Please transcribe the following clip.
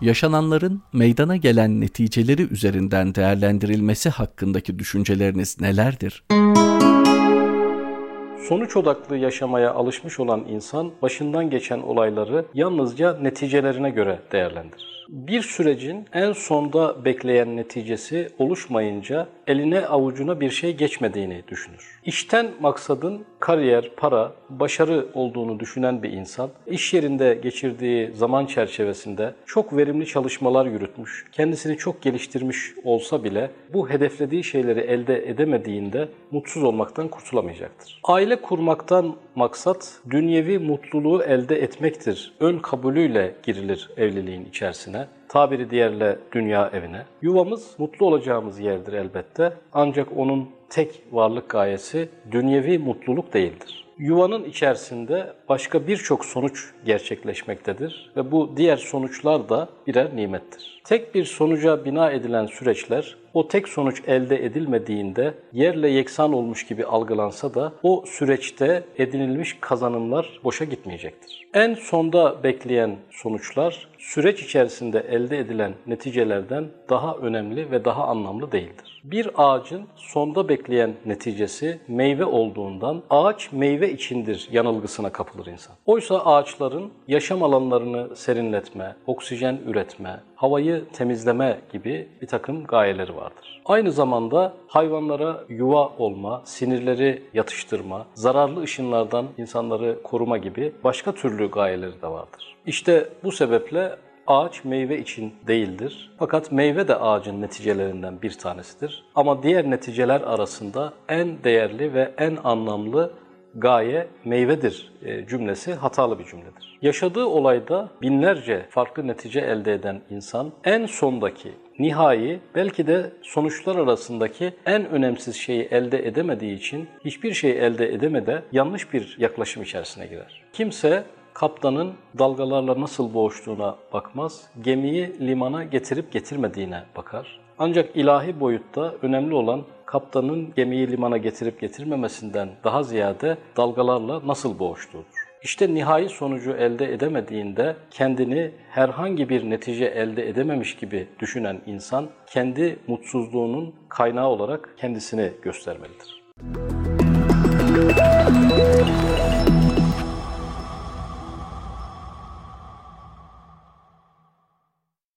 yaşananların meydana gelen neticeleri üzerinden değerlendirilmesi hakkındaki düşünceleriniz nelerdir? Sonuç odaklı yaşamaya alışmış olan insan başından geçen olayları yalnızca neticelerine göre değerlendirir bir sürecin en sonda bekleyen neticesi oluşmayınca eline avucuna bir şey geçmediğini düşünür. İşten maksadın kariyer, para, başarı olduğunu düşünen bir insan, iş yerinde geçirdiği zaman çerçevesinde çok verimli çalışmalar yürütmüş, kendisini çok geliştirmiş olsa bile bu hedeflediği şeyleri elde edemediğinde mutsuz olmaktan kurtulamayacaktır. Aile kurmaktan maksat dünyevi mutluluğu elde etmektir. Ön kabulüyle girilir evliliğin içerisine tabiri diğerle dünya evine. Yuvamız mutlu olacağımız yerdir elbette. Ancak onun tek varlık gayesi dünyevi mutluluk değildir. Yuvanın içerisinde başka birçok sonuç gerçekleşmektedir ve bu diğer sonuçlar da birer nimettir. Tek bir sonuca bina edilen süreçler o tek sonuç elde edilmediğinde yerle yeksan olmuş gibi algılansa da o süreçte edinilmiş kazanımlar boşa gitmeyecektir. En sonda bekleyen sonuçlar süreç içerisinde elde edilen neticelerden daha önemli ve daha anlamlı değildir. Bir ağacın sonda bekleyen neticesi meyve olduğundan ağaç meyve içindir yanılgısına kapılır insan. Oysa ağaçların yaşam alanlarını serinletme, oksijen üretme, havayı temizleme gibi bir takım gayeleri vardır. Aynı zamanda hayvanlara yuva olma, sinirleri yatıştırma, zararlı ışınlardan insanları koruma gibi başka türlü gayeleri de vardır. İşte bu sebeple ağaç meyve için değildir. Fakat meyve de ağacın neticelerinden bir tanesidir. Ama diğer neticeler arasında en değerli ve en anlamlı gaye meyvedir e, cümlesi hatalı bir cümledir. Yaşadığı olayda binlerce farklı netice elde eden insan en sondaki nihai belki de sonuçlar arasındaki en önemsiz şeyi elde edemediği için hiçbir şey elde edemede yanlış bir yaklaşım içerisine girer. Kimse kaptanın dalgalarla nasıl boğuştuğuna bakmaz, gemiyi limana getirip getirmediğine bakar. Ancak ilahi boyutta önemli olan kaptanın gemiyi limana getirip getirmemesinden daha ziyade dalgalarla nasıl boğuştuğudur. İşte nihai sonucu elde edemediğinde kendini herhangi bir netice elde edememiş gibi düşünen insan kendi mutsuzluğunun kaynağı olarak kendisini göstermelidir.